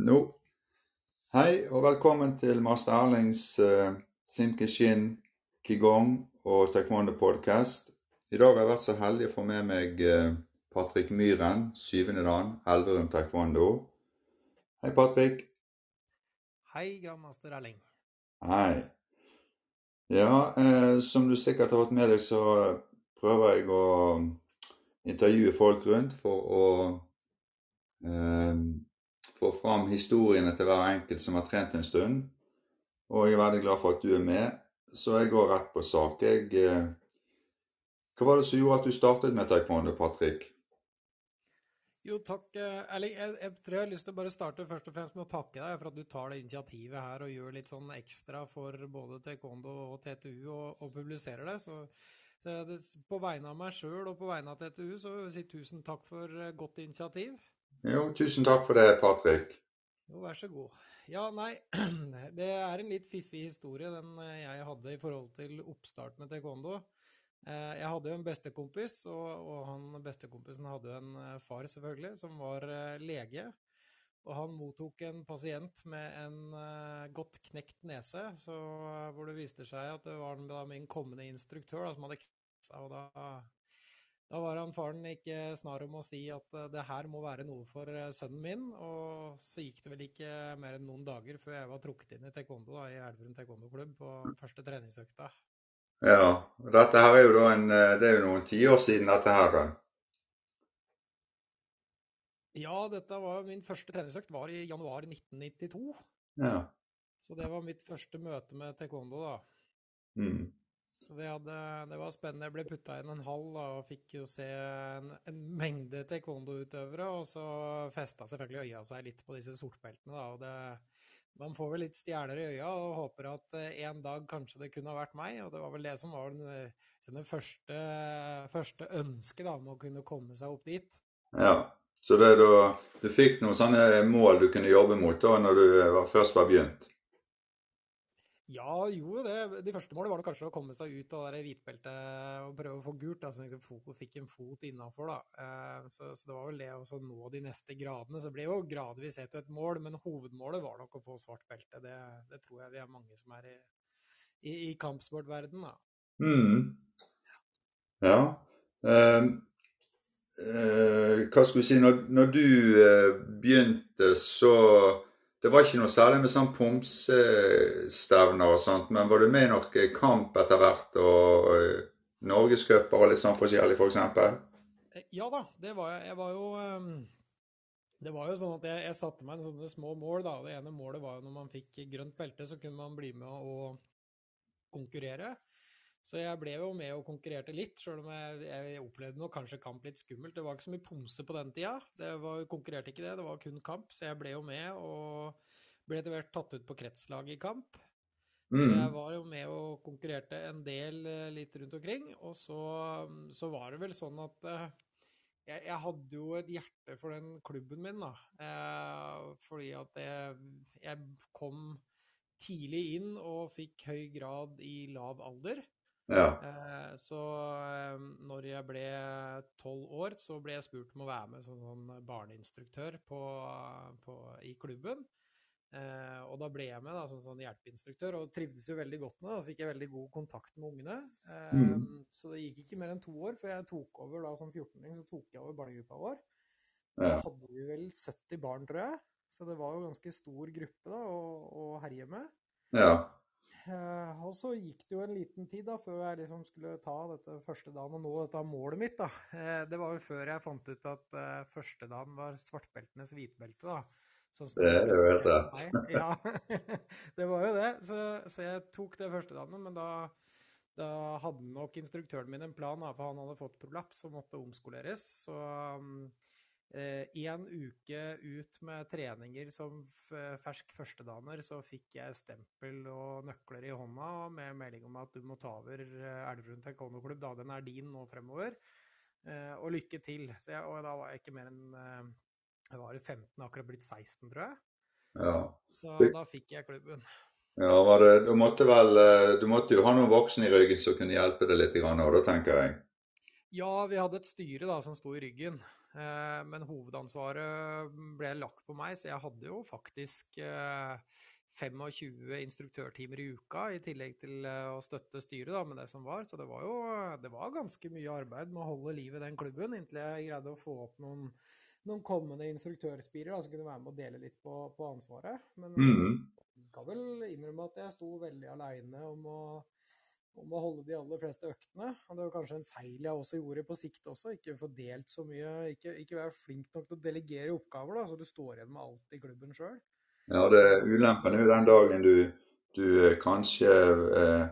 Nå. Hei og velkommen til master Erlings uh, Simkishin Kigong og Taekwondo podcast. I dag har jeg vært så heldig å få med meg uh, Patrick Myhren, syvende dan, Elverum Taekwondo. Hei, Patrick. Hei, grandmaster Erling. Hei. Ja, uh, som du sikkert har fått med deg, så prøver jeg å intervjue folk rundt for å få fram historiene til hver enkelt som har trent en stund. Og jeg er veldig glad for at du er med, så jeg går rett på sak. Jeg, eh, hva var det som gjorde at du startet med taekwondo, Patrick? Jo, takk, eh, Erling. Jeg, jeg, tror jeg har lyst til å bare starte først og fremst med å takke deg for at du tar det initiativet her og gjør litt sånn ekstra for både taekwondo og TTU og, og publiserer det. Så, det, på vegne av meg sjøl og på vegne av TTU så vil jeg si tusen takk for eh, godt initiativ. Jo, tusen takk for det, Patrick. Jo, vær så god. Ja, nei, det er en litt fiffig historie den eh, jeg hadde i forhold til oppstarten med taekwondo. Eh, jeg hadde jo en bestekompis, og han bestekompisen hadde jo en eh, far, selvfølgelig, som var lege. Og han mottok en pasient med en godt knekt nese, så, hvor det viste seg at det var min kommende instruktør da, som hadde knekt seg. Og da da var han faren ikke snar om å si at eh, det her må være noe for eh, sønnen min, og så gikk det vel ikke mer enn noen dager før jeg var trukket inn i taekwondo da, i Elverum taekwondo-klubb på første treningsøkta. Ja, dette her er jo da en, eh, det er jo noen tiår siden dette her. Ja, dette var min første treningsøkt var i januar 1992. Ja. Så det var mitt første møte med taekwondo, da. Mm. Så hadde, det var spennende. Jeg ble putta inn en hall da, og fikk jo se en, en mengde taekwondo-utøvere. Og så festa selvfølgelig øya seg litt på disse sortbeltene. Da, og det, man får vel litt stjerner i øya og håper at eh, en dag kanskje det kunne ha vært meg. Og det var vel det som var den, den første, første ønsket da, om å kunne komme seg opp dit. Ja, så det da, du fikk noen sånne mål du kunne jobbe mot da når du var, først var begynt? Ja, jo det. De første målene var kanskje å komme seg ut av hvitbeltet og prøve å få gult, da, så liksom fikk en fot innafor. Eh, så, så, det var vel det å nå de neste gradene. Så det ble jo gradvis ett et mål, men hovedmålet var nok å få svart belte. Det, det tror jeg vi er mange som er i, i, i kampsportverdenen, da. Mm. Ja. Um. uh, hva skal vi si Når, når du uh, begynte, så det var ikke noe særlig med sånn pomsestevner og sånt, men var du med i noe kamp etter hvert, og uh, norgescuper og litt sånn forskjellig, f.eks.? For eksempel? Eh, ja da, det var jeg. Jeg var jo um, Det var jo sånn at jeg, jeg satte meg sånne små mål, da. Det ene målet var jo når man fikk grønt belte, så kunne man bli med å konkurrere. Så jeg ble jo med og konkurrerte litt, sjøl om jeg, jeg opplevde nok kanskje kamp litt skummelt. Det var ikke så mye pomse på den tida. Det var, konkurrerte ikke det, det var kun kamp. Så jeg ble jo med og ble etter hvert tatt ut på kretslaget i kamp. Mm. Så jeg var jo med og konkurrerte en del eh, litt rundt omkring. Og så, så var det vel sånn at eh, jeg, jeg, hadde jo et hjerte for den klubben min, da. Eh, fordi at jeg, jeg kom tidlig inn og fikk høy grad i lav alder. Ja. Eh, så eh, når jeg ble tolv år, så ble jeg spurt om å være med som sånn barneinstruktør på, på, i klubben. Eh, og da ble jeg med da, som sånn hjelpeinstruktør, og trivdes jo veldig godt med det. Da fikk jeg veldig god kontakt med ungene. Mm. Så det gikk ikke mer enn to år før jeg tok over da som 14-åring, så tok jeg over barnegruppa vår. Da hadde vi vel 70 barn, tror jeg. Så det var jo ganske stor gruppe da, å, å herje med. Ja. Uh, og så gikk det jo en liten tid da, før jeg liksom skulle ta dette første dagen og nå dette målet mitt. da. Uh, det var vel før jeg fant ut at uh, første dagen var svartbeltenes hvitbelte. da. Sånn det er jo helt rett. ja, det var jo det. Så, så, jeg tok det første dagen, men da, da hadde nok instruktøren min en plan, da, for han hadde fått prolaps og måtte omskoleres. Så um, Én eh, uke ut med treninger som fersk førstedaner, så fikk jeg stempel og nøkler i hånda med melding om at du må ta over eh, Elverum taekwondo-klubb, da den er din nå fremover. Eh, og lykke til. Jeg, og da var jeg ikke mer enn Jeg var 15, akkurat blitt 16, tror jeg. Ja. Så da fikk jeg klubben. Ja, det, du, måtte vel, du måtte jo ha noen voksne i ryggen som kunne hjelpe deg litt, da, tenker jeg. Ja, vi hadde et styre da, som sto i ryggen. Eh, men hovedansvaret ble lagt på meg, så jeg hadde jo faktisk eh, 25 instruktørtimer i uka, i tillegg til eh, å støtte styret da, med det som var. Så det var jo det var ganske mye arbeid med å holde liv i den klubben, inntil jeg greide å få opp noen, noen kommende instruktørspirer som kunne være med å dele litt på, på ansvaret. Men Mm. jeg kan vel innrømme at jeg sto veldig aleine om å om å holde de aller fleste øktene. Og det var kanskje en feil jeg også gjorde på sikt også. Ikke få delt så mye. Ikke, ikke være flink nok til å delegere oppgaver, da, så du står igjen med alt i klubben sjøl. Ja, det ulempen er jo den dagen du, du eh, kanskje eh,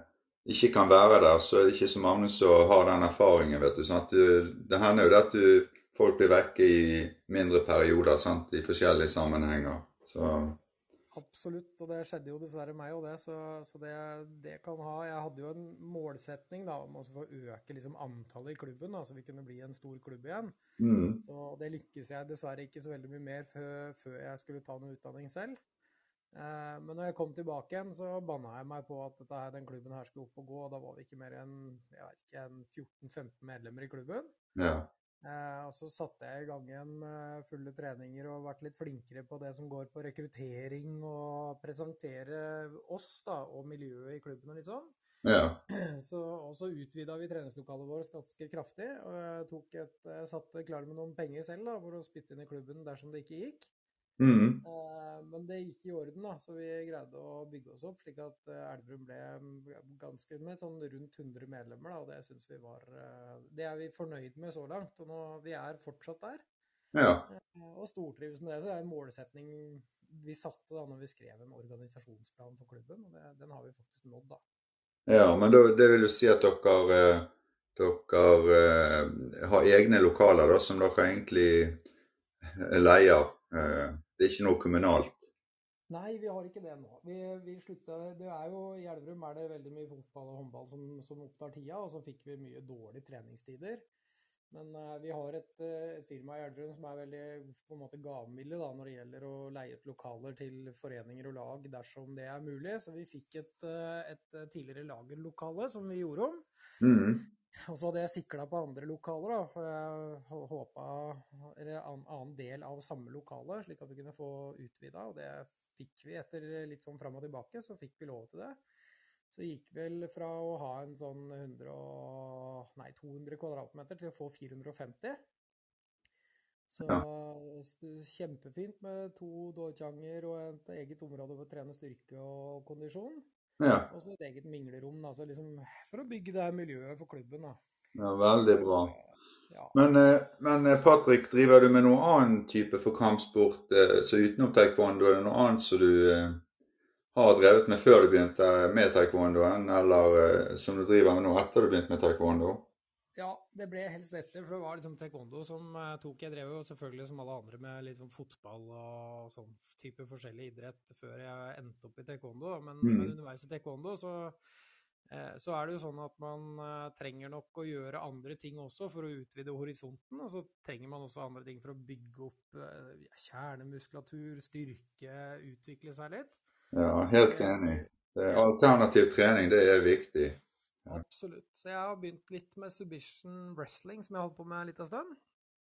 ikke kan være der, så er det ikke så mange som har den erfaringen, vet du. Sant? du det hender jo det at du, folk blir vekke i mindre perioder sant? i forskjellige sammenhenger. Så Absolutt, og det skjedde jo dessverre meg og det, så, så det, det, kan ha Jeg hadde jo en målsetning da, om å få øke liksom, antallet i klubben, da, så vi kunne bli en stor klubb igjen. mm, Så det lykkes jeg dessverre ikke så veldig mye mer før, før jeg skulle ta noe utdanning selv. Eh, men når jeg kom tilbake igjen, så banna jeg meg på at her, den klubben her skulle opp og gå. og Da var vi ikke mer enn jeg vet ikke, en 14-15 medlemmer i klubben. ja. Eh, og så satte jeg i gang igjen eh, fulle treninger og vært litt flinkere på det som går på rekruttering og presentere oss da, og miljøet i klubben og litt sånn. ja. Så, og så utvida vi treningslokalet vårt ganske kraftig. og Jeg, tok et, jeg satte klar med noen penger selv da, for å spytte inn i klubben dersom det ikke gikk. Mm, Eh, men det gikk i orden, da, så vi greide å bygge oss opp slik at eh, Elverum ble mm, ganske med sånn rundt 100 medlemmer. Da, og det synes vi var eh, Det er vi fornøyd med så langt. og nå, Vi er fortsatt der. ja. Og stortrives med det. Så det er en målsetning vi satte da når vi skrev en organisasjonsplan for klubben. og det, Den har vi faktisk nådd, da. Ja, men da, det vil jo si at dere, dere har egne lokaler da, som dere egentlig leier. Eh, det er ikke noe kommunalt. Nei, vi har ikke det nå. Vi, vi slutta Det er jo I Elverum er det veldig mye fotball og håndball som, som opptar tida, og så fikk vi mye dårlige treningstider. Men uh, vi har et, eh, et firma i Elverum som er veldig på en måte gavmilde da, når det gjelder å leie ut lokaler til foreninger og lag dersom det er mulig. Så vi fikk et, et tidligere lagerlokale som vi gjorde om. Mm, Og så hadde jeg sikla på andre lokaler, da, for jeg håpa Eller en annen del av samme lokale, slik at vi kunne få utvida. Og det fikk vi etter litt sånn fram og tilbake, så fikk vi lov til det. Så gikk vel fra å ha en sånn 100 og, nei, 200 kvadratmeter til å få 450. Så ja. kjempefint med to dårkjanger og et eget område for å trene styrke og kondisjon. Ja. Og så et eget minglerom, da, så liksom for å bygge det her miljøet for klubben. da. ja, veldig bra. Ja. Men, eh, men eh, Patrick, driver du med noen annen type for kampsport eh, så utenom taekwondo? Er det noe annet som du har drevet med før du begynte med taekwondoen, eller som du driver med nå etter du begynte med taekwondo? Ja, det ble helst etter, for det var liksom taekwondo som eh, tok. Jeg drev jo selvfølgelig som alle andre med litt sånn fotball og sånn type forskjellig idrett før jeg endte opp i taekwondo. Men, Mm. men underveis i taekwondo så, eh, så er det jo sånn at man eh, trenger nok å gjøre andre ting også for å utvide horisonten. Og så trenger man også andre ting for å bygge opp kjernemuskulatur, styrke, utvikle seg litt. Ja, helt enig. Alternativ trening, det er viktig. Absolutt. Så jeg har begynt litt med submission wrestling, som jeg har holdt på med en liten stund.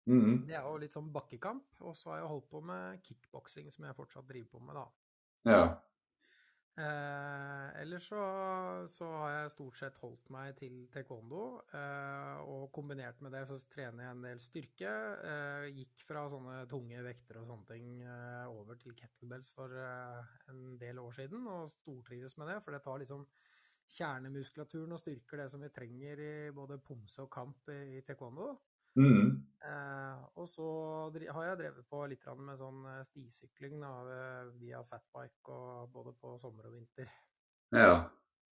Mm, Det er jo litt sånn bakkekamp. Og så har jeg holdt på med kickboksing, som jeg fortsatt driver på med, da. ja. Eh, ellers så, så har jeg stort sett holdt meg til taekwondo, eh, og kombinert med det så trener jeg en del styrke. Eh, gikk fra sånne tunge vekter og sånne ting eh, over til kettlebells for eh, en del år siden, og stortrives med det, for det tar liksom kjernemuskulaturen og styrker det som vi trenger i både pomse og kamp i, taekwondo. Mm, Eh, og så har jeg drevet på litt med sånn eh, stisykling da, via fatbike og både på sommer og vinter. ja.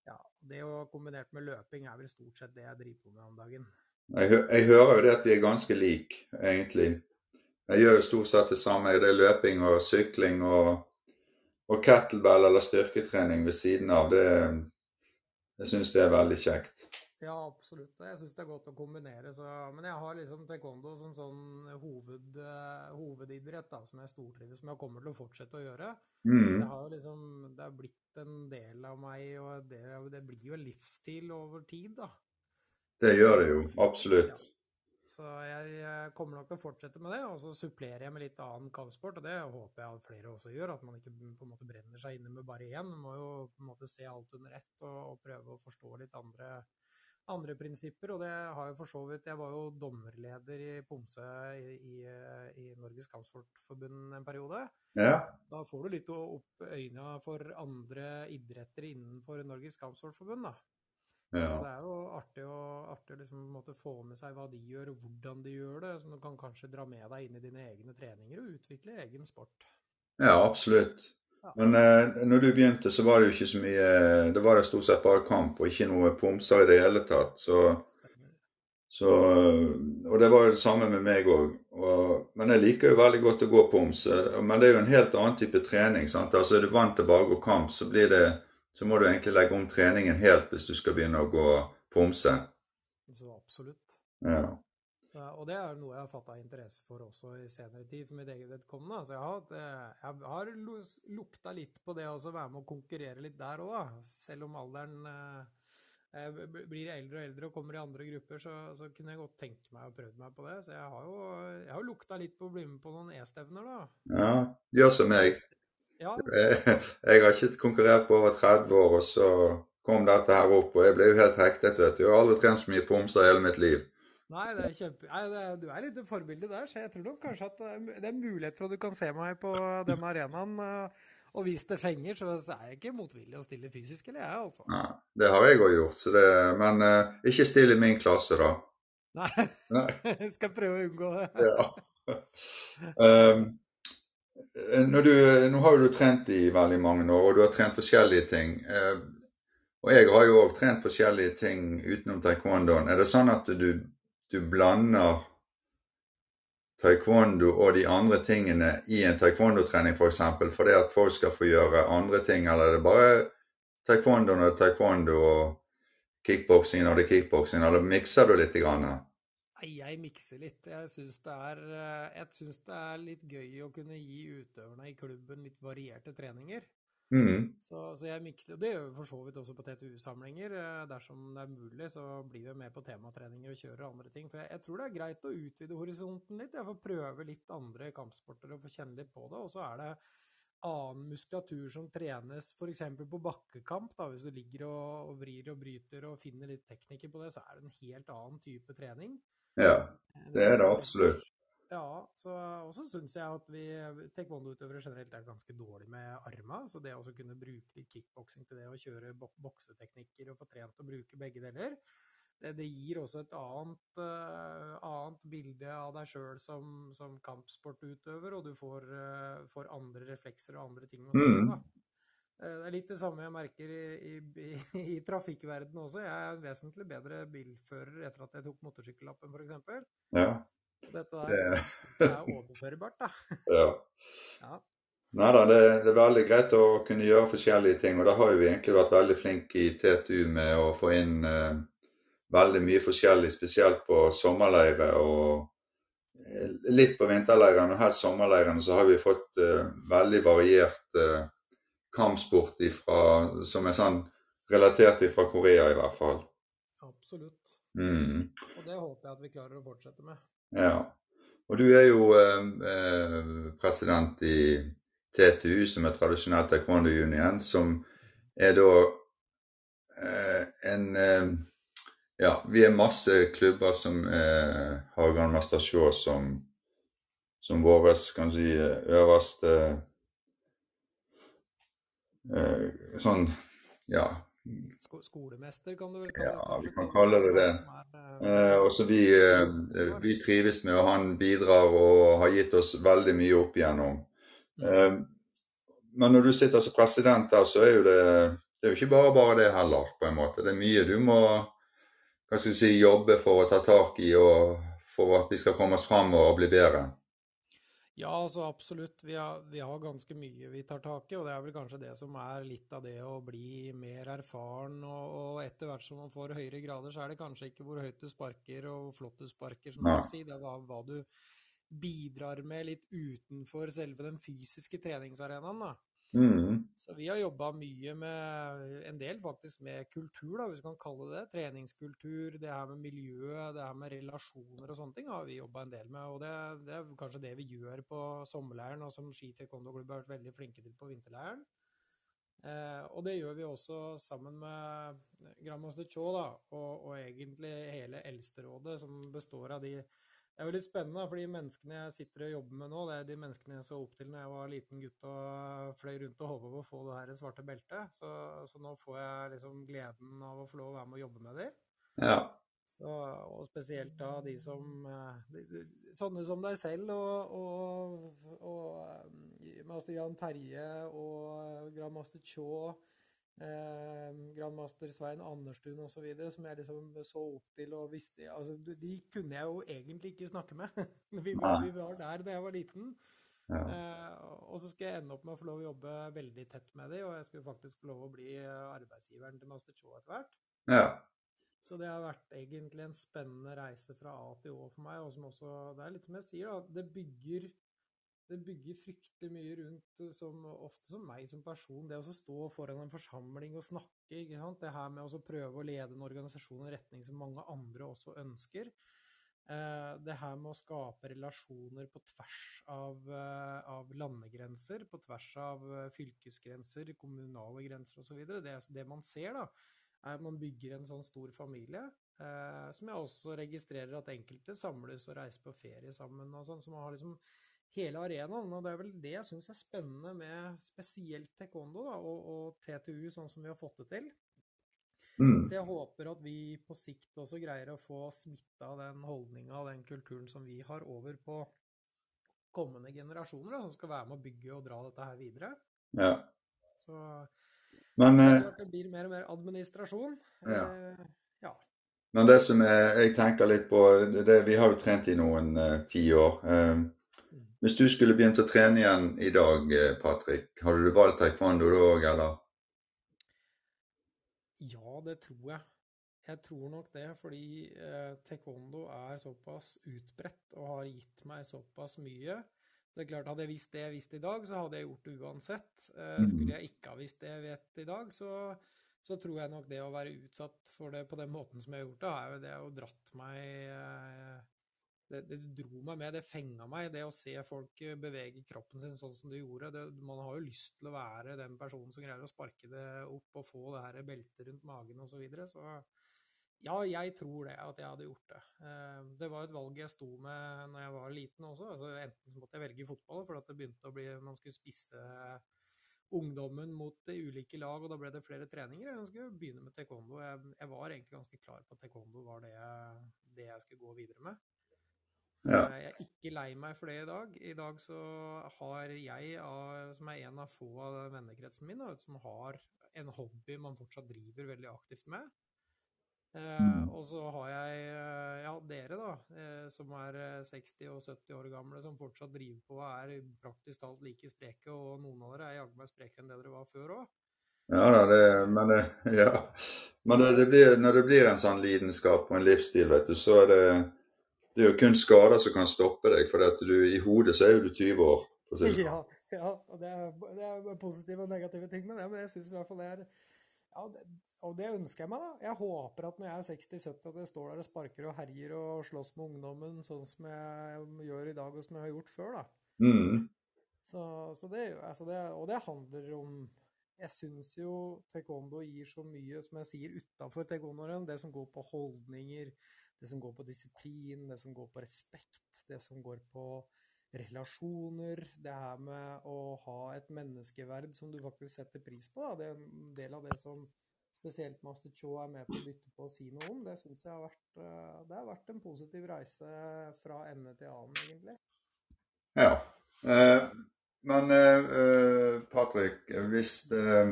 Ja, Det å kombinert med løping er vel stort sett det jeg driver på med om dagen. Jeg, hø- jeg hører jo det at de er ganske like, egentlig. Jeg gjør jo stort sett det samme. Det er løping og sykling og, og kettlebell eller styrketrening ved siden av. Det, jeg syns det er veldig kjekt. Ja, absolutt. Jeg syns det er godt å kombinere. Så, men jeg har liksom taekwondo som sånn hoved, eh, hovedidrett da, som jeg stortrives med og kommer til å fortsette å gjøre. Mm, Det har liksom, det er blitt en del av meg, og det, det blir jo en livsstil over tid, da. det gjør det jo, absolutt. Så jeg, kommer nok til å fortsette med det, og så supplerer jeg med litt annen kampsport. Og det håper jeg at flere også gjør, at man ikke på en måte brenner seg inne med bare én. Man må jo på en måte se alt under ett og, og prøve å forstå litt andre, andre prinsipper. Og det har jo for så vidt Jeg var jo dommerleder i Pomsø i, i, i Norges Kampsportforbund en periode. Ja. Da får du litt opp øynene for andre idretter innenfor Norges Kampsportforbund, da. Så det er jo artig å, artig å liksom, få med seg hva de gjør, og hvordan de gjør det. Så du kan kanskje dra med deg inn i dine egne treninger og utvikle egen sport. Ja, absolutt. Ja. Men eh, når du begynte, så var det jo ikke så mye Det var det stort sett bare kamp og ikke noe pomser i det hele tatt. Så, så Og det var jo det samme med meg òg. Men jeg liker jo veldig godt å gå poms. eh, Men det er jo en helt annen type trening. sant? Altså Er du vant til bare å gå kamp, så blir det så må du egentlig legge om treningen helt hvis du skal begynne å gå pomse. Så absolutt. Ja. Så, og det er noe jeg har fatta interesse for også i senere tid, for mitt eget vedkommende. Så jeg har, eh, jeg har lukta litt på det å være med å konkurrere litt der òg, da. Selv om alderen eh, eh, blir eldre og eldre og kommer i andre grupper, så, så kunne jeg godt tenke meg å prøve meg på det. Så jeg har jo jeg har lukta litt på å bli med på noen E-stevner, da. ja. Gjør som meg. Ja, Jeg, jeg har ikke konkurrert på over 30 år, og så kom dette her opp, og jeg ble jo helt hektet, vet du. Jeg har aldri trent så mye pomser i hele mitt liv. Nei, det er kjempe... Nei, det er, du er litt forbilde der, så jeg tror nok kanskje at det er mu- det er mulighet for at du kan se meg på den arenaen. eh, Og hvis det fenger, så er jeg ikke motvillig å stille fysisk, eller jeg, altså. Nei, det har jeg òg gjort, så det, men uh, ikke still i min klasse, da. Nei, Nei. jeg skal prøve å unngå det. Ja. Um, du, nå har du trent i veldig mange år, og du har trent forskjellige ting. Eh, og jeg har jo òg trent forskjellige ting utenom taekwondoen. Er det sånn at du, du blander taekwondo og de andre tingene i en taekwondo-trening f.eks. For eksempel, fordi at folk skal få gjøre andre ting, eller er det bare taekwondo når det er taekwondo og kickboksing når det er kickboksing, eller mikser du litt? Grann? Nei, jeg mikser litt. Jeg syns det, eh, det er litt gøy å kunne gi utøverne i klubben litt varierte treninger. Mm. Så, så jeg mikser, og det gjør vi for så vidt også på TTU-samlinger. eh, Dersom det er mulig, så blir vi med på tematreninger og kjører andre ting. For jeg, jeg tror det er greit å utvide horisonten litt. Jeg får prøve litt andre kampsporter og få kjenne litt på det. Og så er det annen muskulatur som trenes f.eks. på bakkekamp. Da, hvis du ligger og, og vrir og bryter og finner litt teknikker på det, så er det en helt annen type trening. Ja, det er det absolutt. ja, så, og så syns jeg at vi taekwondo-utøvere generelt er ganske dårlige med arma. Så det å kunne bruke kickboksing til det, og kjøre bokseteknikker og få trent å bruke begge deler, det, det gir også et annet, uh, annet bilde av deg sjøl som, som kampsportutøver, og du får, uh, får andre reflekser og andre ting å se. Mm. Eh, Det er litt det samme jeg merker i, i, i, trafikkverdenen også. Jeg er en vesentlig bedre bilfører etter at jeg tok motorsykkellappen, f.eks. Ja. Dette der Det- syns jeg er overførbart, da. ja. Ja. Nei da, det, det er veldig greit å kunne gjøre forskjellige ting. Og da har vi egentlig vært veldig flinke i TTU med å få inn eh, veldig mye forskjellig, spesielt på sommerleire og eh, litt på vinterleirene. Og her sommerleirene så har vi fått eh, veldig variert eh, kampsport ifra, som er sånn relatert fra Korea, i hvert fall. Absolutt. Mm. Og det håper jeg at vi klarer å fortsette med. Ja. Og du er jo eh, eh, president i TTU, som er tradisjonelt Taekwondo Union, som er da eh, en eh, Ja, vi er masse klubber som eh, har Grandmaster Shaw som, som vår kan si, øverste eh, Sånn, ja Sko skolemester, kan du vel kalle Ja, vi kan kalle det det. er, Eh, også vi, eh, vi trives med, og han bidrar og har gitt oss veldig mye opp igjennom. Eh, men når du sitter som president der, så er jo det, det er jo ikke bare bare det heller, på en måte. Det er mye du må hva skal du si, jobbe for å ta tak i, og for at vi skal komme oss fram og bli bedre. Ja, altså absolutt. Vi har, vi har ganske mye vi tar tak i, og det er vel kanskje det som er litt av det å bli mer erfaren. Og, og etter hvert som man får høyere grader, så er det kanskje ikke hvor høyt du sparker og hvor flott du sparker, som man sier. Det er hva, hva du bidrar med litt utenfor selve den fysiske treningsarenaen. da. Mm. Så vi har jobba mye med en del faktisk med kultur, da, hvis vi kan kalle det det. Treningskultur, det her med miljøet, det her med relasjoner og sånne ting har vi jobba en del med. Og det, det, er kanskje det vi gjør på sommerleiren, og som Ski Taekwondo-klubb har vært veldig flinke til på vinterleiren. Eh, og det gjør vi også sammen med Grandmaster Chau da, og, og egentlig hele Eldsterådet, som består av de det er jo litt spennende, for de menneskene jeg sitter og jobber med nå, det er de menneskene jeg så opp til når jeg var liten gutt og fløy rundt og håpa på å få det her svarte beltet. Så, så, nå får jeg liksom gleden av å få lov å være med og jobbe med dem. Ja. Så, og spesielt da de som de, de, Sånne som deg selv og, og, og Master Jan Terje og Grandmaster Chaw eh, grandmaster Svein Anderstuen osv., som jeg liksom så opp til og visste altså, De kunne jeg jo egentlig ikke snakke med. vi, var, vi var der da jeg var liten. Ja. Eh, og så skal jeg ende opp med å få lov å jobbe veldig tett med dem, og jeg skulle faktisk få lov å bli arbeidsgiveren til Master Show etter hvert. Ja. Så det har vært egentlig en spennende reise fra A til Å for meg, og som også Det er litt som jeg sier, da. Det bygger det bygger fryktelig mye rundt, som, ofte som meg som person. Det å stå foran en forsamling og snakke. ikke sant? Det her med å prøve å lede en organisasjon i en retning som mange andre også ønsker. Eh, det her med å skape relasjoner på tvers av, eh, av landegrenser, på tvers av eh, fylkesgrenser, kommunale grenser osv. Det, det man ser, da, er at man bygger en sånn stor familie. Eh, som jeg også registrerer at enkelte samles og reiser på ferie sammen. og sånn, så man har liksom hele arenaen. Og det er vel det jeg syns er spennende med spesielt taekwondo da, og, og, TTU, sånn som vi har fått det til. Mm. Så jeg håper at vi på sikt også greier å få smitta den holdninga og den kulturen som vi har, over på kommende generasjoner, da, som skal være med å bygge og dra dette her videre. Ja. Så Men, jeg det blir mer og mer administrasjon. Ja. Eh, ja. Men det som jeg, jeg tenker litt på det, Vi har jo trent i noen uh, tiår. Um, hvis du skulle begynt å trene igjen i dag, eh, Patrick, hadde du valgt taekwondo da òg, eller? Ja, det tror jeg. Jeg tror nok det, fordi eh, taekwondo er såpass utbredt og har gitt meg såpass mye. Det er klart, Hadde jeg visst det jeg visste i dag, så hadde jeg gjort det uansett. Eh, mm. skulle jeg ikke ha visst det jeg vet i dag, så, så, tror jeg nok det å være utsatt for det på den måten som jeg har gjort det, er jo det å dratt meg eh, det, det, dro meg med, det fenga meg, det å se folk eh, bevege kroppen sin sånn som de gjorde. Det, man har jo lyst til å være den personen som greier å sparke det opp og få det her beltet rundt magen osv. Så, videre. så ja, jeg tror det, at jeg hadde gjort det. Eh, det var et valg jeg sto med når jeg var liten også. Altså, enten så måtte jeg velge fotball, for det begynte å bli Man skulle spisse ungdommen mot ulike lag, og da ble det flere treninger. Jeg skulle begynne med taekwondo. Jeg, jeg var egentlig ganske klar på at taekwondo var det jeg, det jeg skulle gå videre med. Ja. Eh, jeg er ikke lei meg for det i dag. I dag så har jeg, som er en av få av vennekretsen min, som har en hobby man fortsatt driver veldig aktivt med. Eh, mm. og så har jeg eh, ja, dere, da, som er 60 og 70 år gamle, som fortsatt driver på og er praktisk talt like spreke, og noen av dere er jaggu meg sprekere enn det dere var før òg. Ja det, men, det, ja. men det, det blir, når det blir en sånn lidenskap og en livsstil, vet du, så er det det er jo kun skader som kan stoppe deg, for du, i hodet så er jo du 20 år. Sånn. Ja, ja, og det er, det er positive og negative ting med det, men jeg syns i hvert fall det er ja, det, Og det ønsker jeg meg, da. Jeg håper at når jeg er 60-70, at jeg står der og sparker og herjer og slåss med ungdommen sånn som jeg gjør i dag, og som jeg har gjort før, da. Mm. Så, så det, altså det, og det handler om Jeg syns jo taekwondo gir så mye, som jeg sier, utafor taekwondoen. Det som går på holdninger, det som går på disiplin, det som går på respekt, det som går på relasjoner, det her med å ha et menneskeverd som du faktisk setter pris på. Da. Det er en del av det som spesielt Master Cho er med på å bytte på å si noe om. Det syns jeg har vært, eh, det har vært en positiv reise fra ende til annen, egentlig. Ja. Eh, men eh, Patrick, hvis Eh,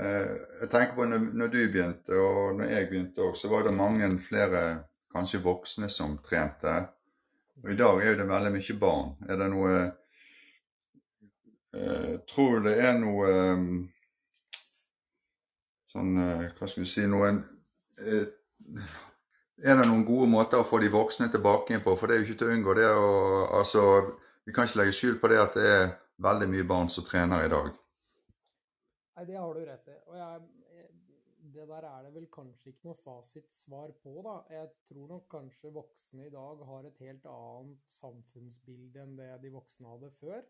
jeg tenker på når, du begynte, og når jeg begynte òg, så var det mange flere kanskje voksne som trente. Og i dag er det veldig mye barn. Er det noe jeg Tror du det er noe eh, sånn eh, Hva skal vi si noen eh, Er det noen gode måter å få de voksne tilbake inn på? For det er jo ikke til å unngå det å altså, Vi kan ikke legge skjul på det at det er veldig mye barn som trener i dag. Nei, det har du rett i. Og jeg, det der er det vel kanskje ikke noe fasitsvar på, da. Jeg tror nok kanskje voksne i dag har et helt annet samfunnsbilde enn det de voksne hadde før.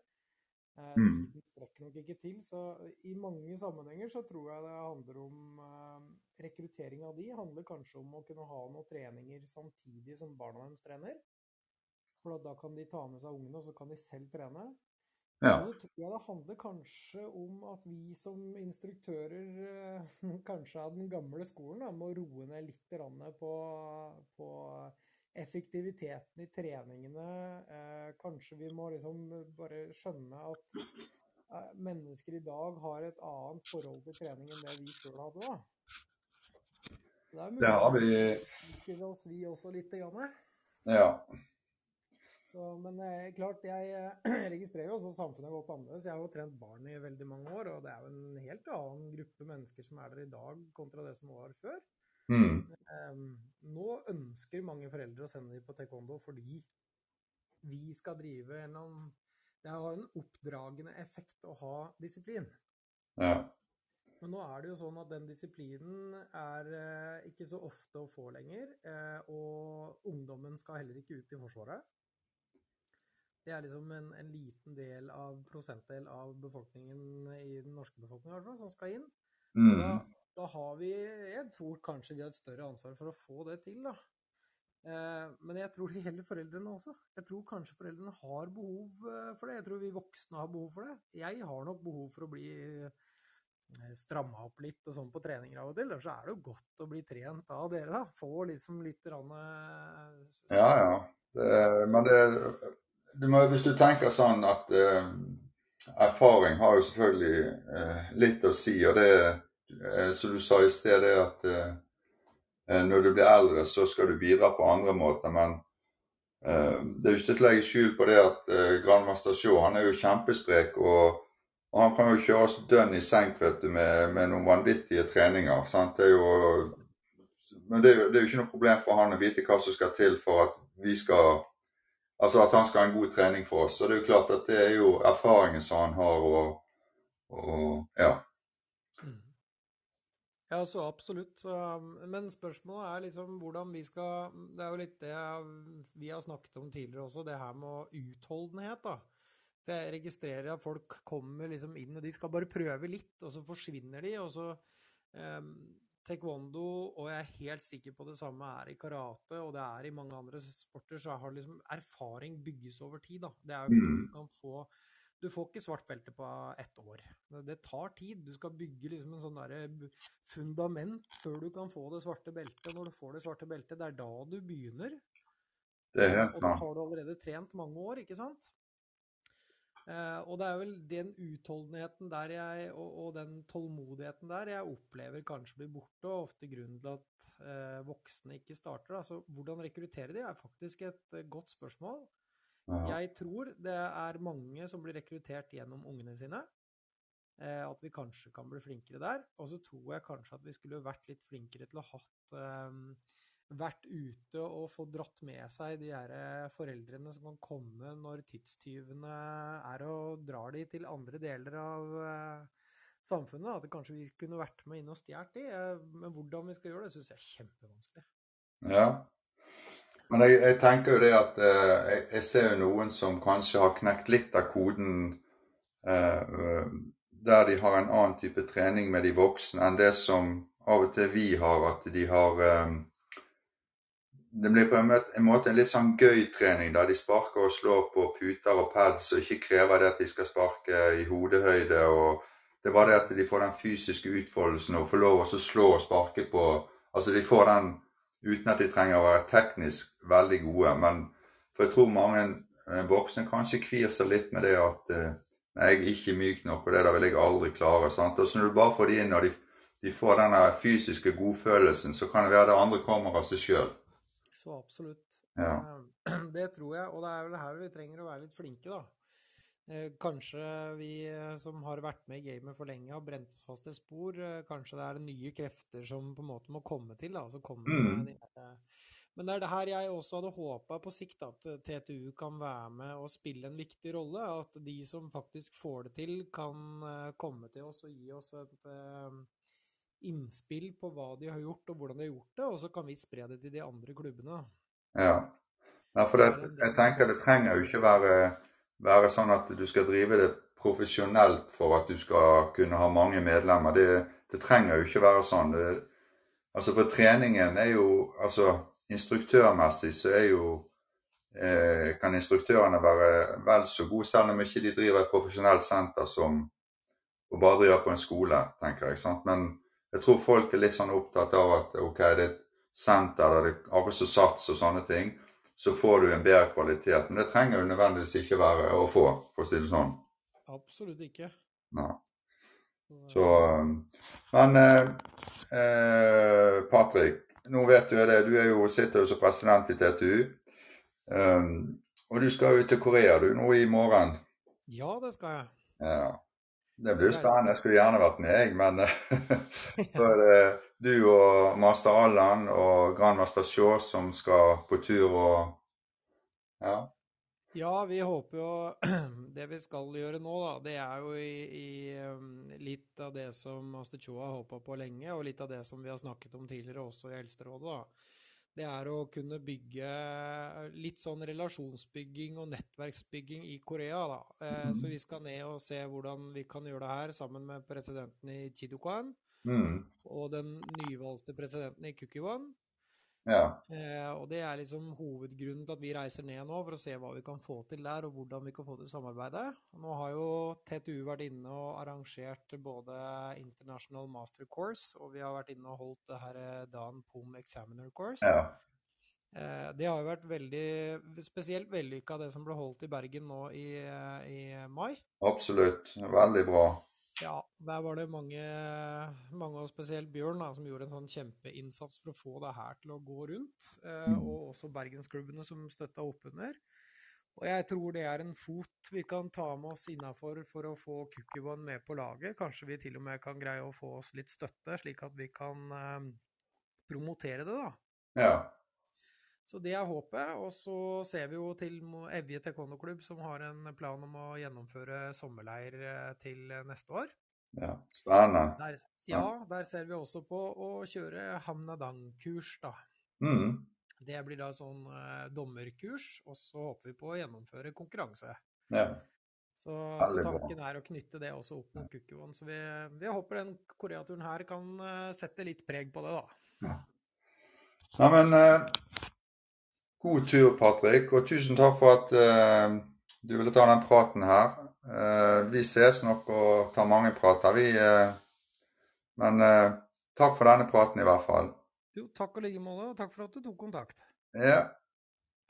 Eh, Mm. tiden strekker nok ikke til, så i mange sammenhenger så tror jeg det handler om eh, Rekruttering av de handler kanskje om å kunne ha noen treninger samtidig som barna deres trener. For da kan de ta med seg ungene, og så kan de selv trene. Ja. Og så tror jeg det handler kanskje om at vi som instruktører eh, kanskje av den gamle skolen da, må roe ned litt på, på effektiviteten i treningene. Eh, kanskje vi må liksom bare skjønne at eh, mennesker i dag har et annet forhold til trening enn det vi sjøl hadde da. Det er mulig Det har vi vi oss vi også litt. Grann. Ja. Så, men eh, klart, jeg eh, registrerer jo også samfunnet godt annerledes. Jeg har jo trent barn i veldig mange år, og det er jo en helt annen gruppe mennesker som er der i dag kontra det som var før. Mm. Eh, nå ønsker mange foreldre å sende dem på taekwondo fordi vi skal drive gjennom Det har en oppdragende effekt å ha disiplin. Ja. Men nå er det jo sånn at den disiplinen er eh, ikke så ofte å få lenger, eh, og ungdommen skal heller ikke ut i Forsvaret. Det er liksom en, en liten del av prosentdel av befolkningen i den norske befolkningen i hvert fall, som skal inn. Da, Mm. da har vi Jeg tror kanskje vi har et større ansvar for å få det til, da. Eh, men jeg tror det gjelder foreldrene også. Jeg tror kanskje foreldrene har behov eh, for det. Jeg tror vi voksne har behov for det. Jeg har nok behov for å bli eh, stramma opp litt og sånn på treninger av og til. Så er det jo godt å bli trent av dere, da. Få liksom litt rann, eh, Ja, ja. Det, men det du må, Hvis du tenker sånn at eh, erfaring har jo selvfølgelig eh, litt å si, og det eh, som du sa i sted, det at eh, eh, når du blir eldre, så skal du bidra på andre måter. Men eh, det er jo ikke til å legge skjul på det at eh, Grandmaster Sjå han er jo kjempesprek. og og han kan jo kjøre oss dønn i senk vet du, med, med noen vanvittige treninger. sant? Det er jo, men det er, jo, det er jo ikke noe problem for han å vite hva som skal til for at vi skal Altså at han skal ha en god trening for oss. Og det er jo klart at det er jo erfaringen som han har, og, og ja. Mm. Ja, så absolutt. Men spørsmålet er liksom hvordan vi skal Det er jo litt det vi har snakket om tidligere også, det her med utholdenhet, da. Jeg registrerer at folk kommer liksom inn, og de skal bare prøve litt, og så forsvinner de, og så um, Taekwondo, og jeg er helt sikker på det samme er i karate, og det er i mange andre sporter, så har liksom erfaring bygges over tid, da. Det er jo ikke noe du kan få du får ikke svart belte på ett år. Det, tar tid. Du skal bygge liksom en sånn derre fundament før du kan få det svarte beltet. Når du får det svarte beltet, det er da du begynner. Det er helt Og da har du allerede trent mange år, ikke sant? Eh, og det er vel den utholdenheten der jeg, og, og den tålmodigheten der jeg opplever kanskje blir borte, og ofte grunnen til at eh, voksne ikke starter. Altså, hvordan rekruttere de er faktisk et eh, godt spørsmål. Ja. Jeg tror det er mange som blir rekruttert gjennom ungene sine. Eh, at vi kanskje kan bli flinkere der. Og så tror jeg kanskje at vi skulle vært litt flinkere til å hatt eh, Vært ute og få dratt med seg de her eh, foreldrene som kan komme når tidstyvene er og drar de til andre deler av eh, samfunnet. At kanskje vi kunne vært med inn og stjålet de. Eh, men hvordan vi skal gjøre det, syns jeg er kjempevanskelig. Ja. Men jeg, jeg tenker jo det at eh, jeg, jeg ser jo noen som kanskje har knekt litt av koden eh, der de har en annen type trening med de voksne enn det som av og til vi har, at de har eh, Det blir på en måte, en litt sånn gøy trening da de sparker og slår på puter og pads og ikke krever det at de skal sparke i hodehøyde. og Det bare det at de får den fysiske utfoldelsen og får lov å slå og sparke på Altså de får den uten at de trenger å være teknisk veldig gode. Men for jeg tror mange eh, voksne kanskje kvir seg litt med det at eh, nei, jeg er ikke myk nok, og det der vil jeg aldri klare. sant? Og så når du bare får de inn, og de, de får denne fysiske godfølelsen, så kan det være det andre kommer av seg sjøl. Så absolutt. Ja. Eh, Det tror jeg, og det er vel her vi trenger å være litt flinke, da. Eh, Kanskje vi eh, som har vært med i gamet for lenge, har brent oss fast et spor. Kanskje det er nye krefter som på en måte må komme til, da. Altså komme Mm. de Men det er det her jeg også hadde håpa på sikt, at TTU kan være med og spille en viktig rolle. At de som faktisk får det til, kan komme til oss og gi oss et innspill på hva de har gjort og hvordan de har gjort det, og så kan vi spre det til de andre klubbene. Ja. ja for det, jeg tenker det trenger jo ikke være, være sånn at du skal drive det profesjonelt for at du skal kunne ha mange medlemmer. Det, det trenger jo ikke være sånn. Det, altså For treningen er jo altså Instruktørmessig så er jo eh, kan instruktørene være vel så gode, selv om ikke de driver et profesjonelt senter som og bare driver på en skole, tenker jeg. sant? Men jeg tror folk er litt sånn opptatt av at ok, det er et senter der det er som Sats og sånne ting, så får du en bedre kvalitet. Men det trenger jo nødvendigvis ikke være å få, for å si det sånn. Absolutt ikke. Nei. Så Men eh, eh, Patrick, nå vet du det, du jo, sitter jo som president i TTU. Um, og du skal jo til Korea du nå i morgen. Ja, det skal jeg. Ja. Det blir jo spennende. Jeg skulle gjerne vært med, jeg. Men så er det du og master Allan og grandmaster Shaw som skal på tur og Ja. Ja, vi håper jo Det vi skal gjøre nå, da, det er jo i, i um, litt av det som Master Shaw har håpa på lenge, og litt av det som vi har snakket om tidligere også i Eldsterådet. da. Det er å kunne bygge litt sånn relasjonsbygging og nettverksbygging i Korea. da. Mm. så vi skal ned og se hvordan vi kan gjøre det her sammen med presidenten i Chidukan mm. og den nyvalgte presidenten i Kukiwan. Ja. Eh, og det er liksom hovedgrunnen til at vi reiser ned nå, for å se hva vi kan få til der, og hvordan vi kan få til samarbeidet. Nå har jo TTU vært inne og arrangert både International Master Course, og vi har vært inne og holdt det her eh, Dan Pom Examiner Course. Ja. Eh, det har jo vært veldig, spesielt vellykka det som ble holdt i Bergen nå i, eh, i mai. Absolutt. Veldig bra. Ja, der var det mange, mange og spesielt Bjørn, da, som gjorde en sånn kjempeinnsats for å få det her til å gå rundt. Eh, mm. og også bergensklubbene som støtta oppunder. Og jeg tror det er en fot vi kan ta med oss innafor for å få Kukkibon med på laget. Kanskje vi til og med kan greie å få oss litt støtte, slik at vi kan eh, promotere det, da. Ja. Så det er håpet. Og så ser vi jo til Evje taekwondo-klubb, som har en plan om å gjennomføre sommerleir eh, til neste år. Ja, spennende. Der, ja, der ser vi også på å kjøre Hamnadang-kurs, da. Mm. Det blir da sånn eh, dommerkurs, og så håper vi på å gjennomføre konkurranse. Ja. Så, så, tanken er å knytte det også opp mot Kukkivon. Så vi, vi, håper den koreaturen her kan uh, sette litt preg på det, da. Ja. ja men God tur, Patrick, og tusen takk for at uh, du ville ta den praten her. Uh, vi ses nok og tar mange prater, vi. Uh, men takk for denne praten i hvert fall. Jo, takk i like måte, og takk for at du tok kontakt. Ja.